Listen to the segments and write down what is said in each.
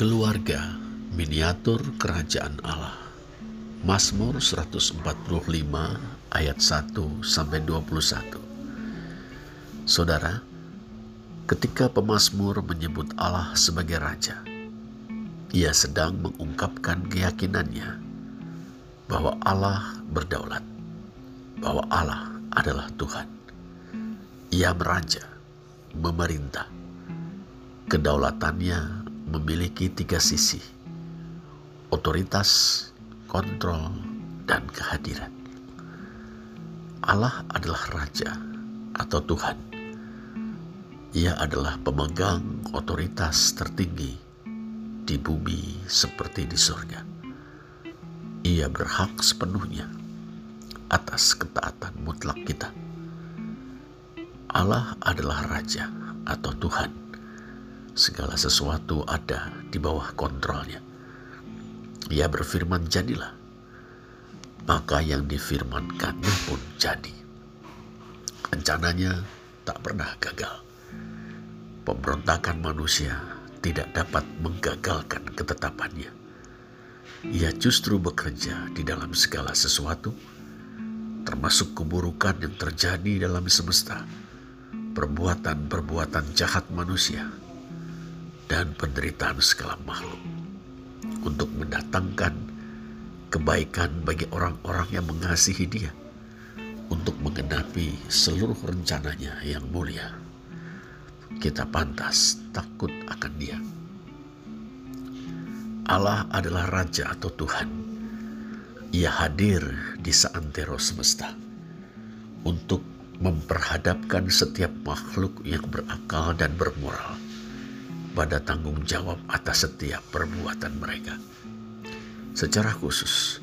Keluarga Miniatur Kerajaan Allah Mazmur 145 ayat 1 sampai 21 Saudara, ketika pemazmur menyebut Allah sebagai Raja, ia sedang mengungkapkan keyakinannya bahwa Allah berdaulat, bahwa Allah adalah Tuhan. Ia meraja, memerintah. Kedaulatannya memiliki tiga sisi, otoritas, kontrol, dan kehadiran. Allah adalah Raja atau Tuhan. Ia adalah pemegang otoritas tertinggi di bumi seperti di surga. Ia berhak sepenuhnya atas ketaatan mutlak kita. Allah adalah Raja atau Tuhan segala sesuatu ada di bawah kontrolnya. Ia berfirman jadilah, maka yang difirmankannya pun jadi. Rencananya tak pernah gagal. Pemberontakan manusia tidak dapat menggagalkan ketetapannya. Ia justru bekerja di dalam segala sesuatu, termasuk keburukan yang terjadi dalam semesta, perbuatan-perbuatan jahat manusia, dan penderitaan segala makhluk untuk mendatangkan kebaikan bagi orang-orang yang mengasihi dia untuk menggenapi seluruh rencananya yang mulia. Kita pantas takut akan dia. Allah adalah Raja atau Tuhan. Ia hadir di seantero semesta untuk memperhadapkan setiap makhluk yang berakal dan bermoral pada tanggung jawab atas setiap perbuatan mereka. Secara khusus,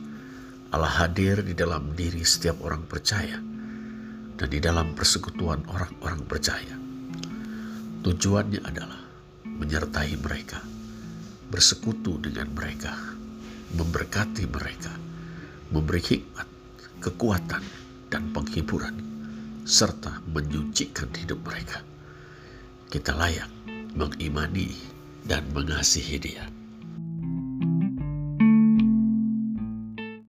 Allah hadir di dalam diri setiap orang percaya dan di dalam persekutuan orang-orang percaya. Tujuannya adalah menyertai mereka, bersekutu dengan mereka, memberkati mereka, memberi hikmat, kekuatan, dan penghiburan, serta menyucikan hidup mereka. Kita layak mengimani dan mengasihi Dia.